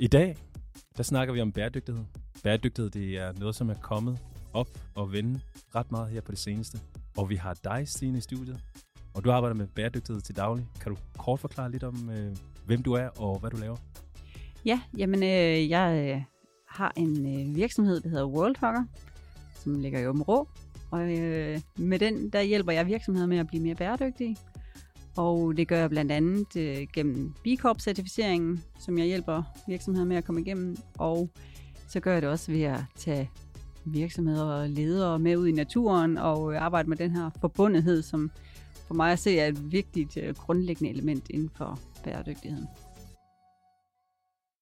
I dag, der snakker vi om bæredygtighed. Bæredygtighed, det er noget, som er kommet op og vende ret meget her på det seneste. Og vi har dig, Stine, i studiet. Og du arbejder med bæredygtighed til daglig. Kan du kort forklare lidt om, øh, hvem du er og hvad du laver? Ja, jamen øh, jeg øh, har en øh, virksomhed, der hedder Worldhugger, som ligger i Åben Rå. Og øh, med den, der hjælper jeg virksomheder med at blive mere bæredygtige. Og det gør jeg blandt andet øh, gennem B Corp-certificeringen, som jeg hjælper virksomheder med at komme igennem. Og så gør jeg det også ved at tage virksomheder og ledere med ud i naturen og øh, arbejde med den her forbundethed, som for mig at se er et vigtigt øh, grundlæggende element inden for bæredygtigheden.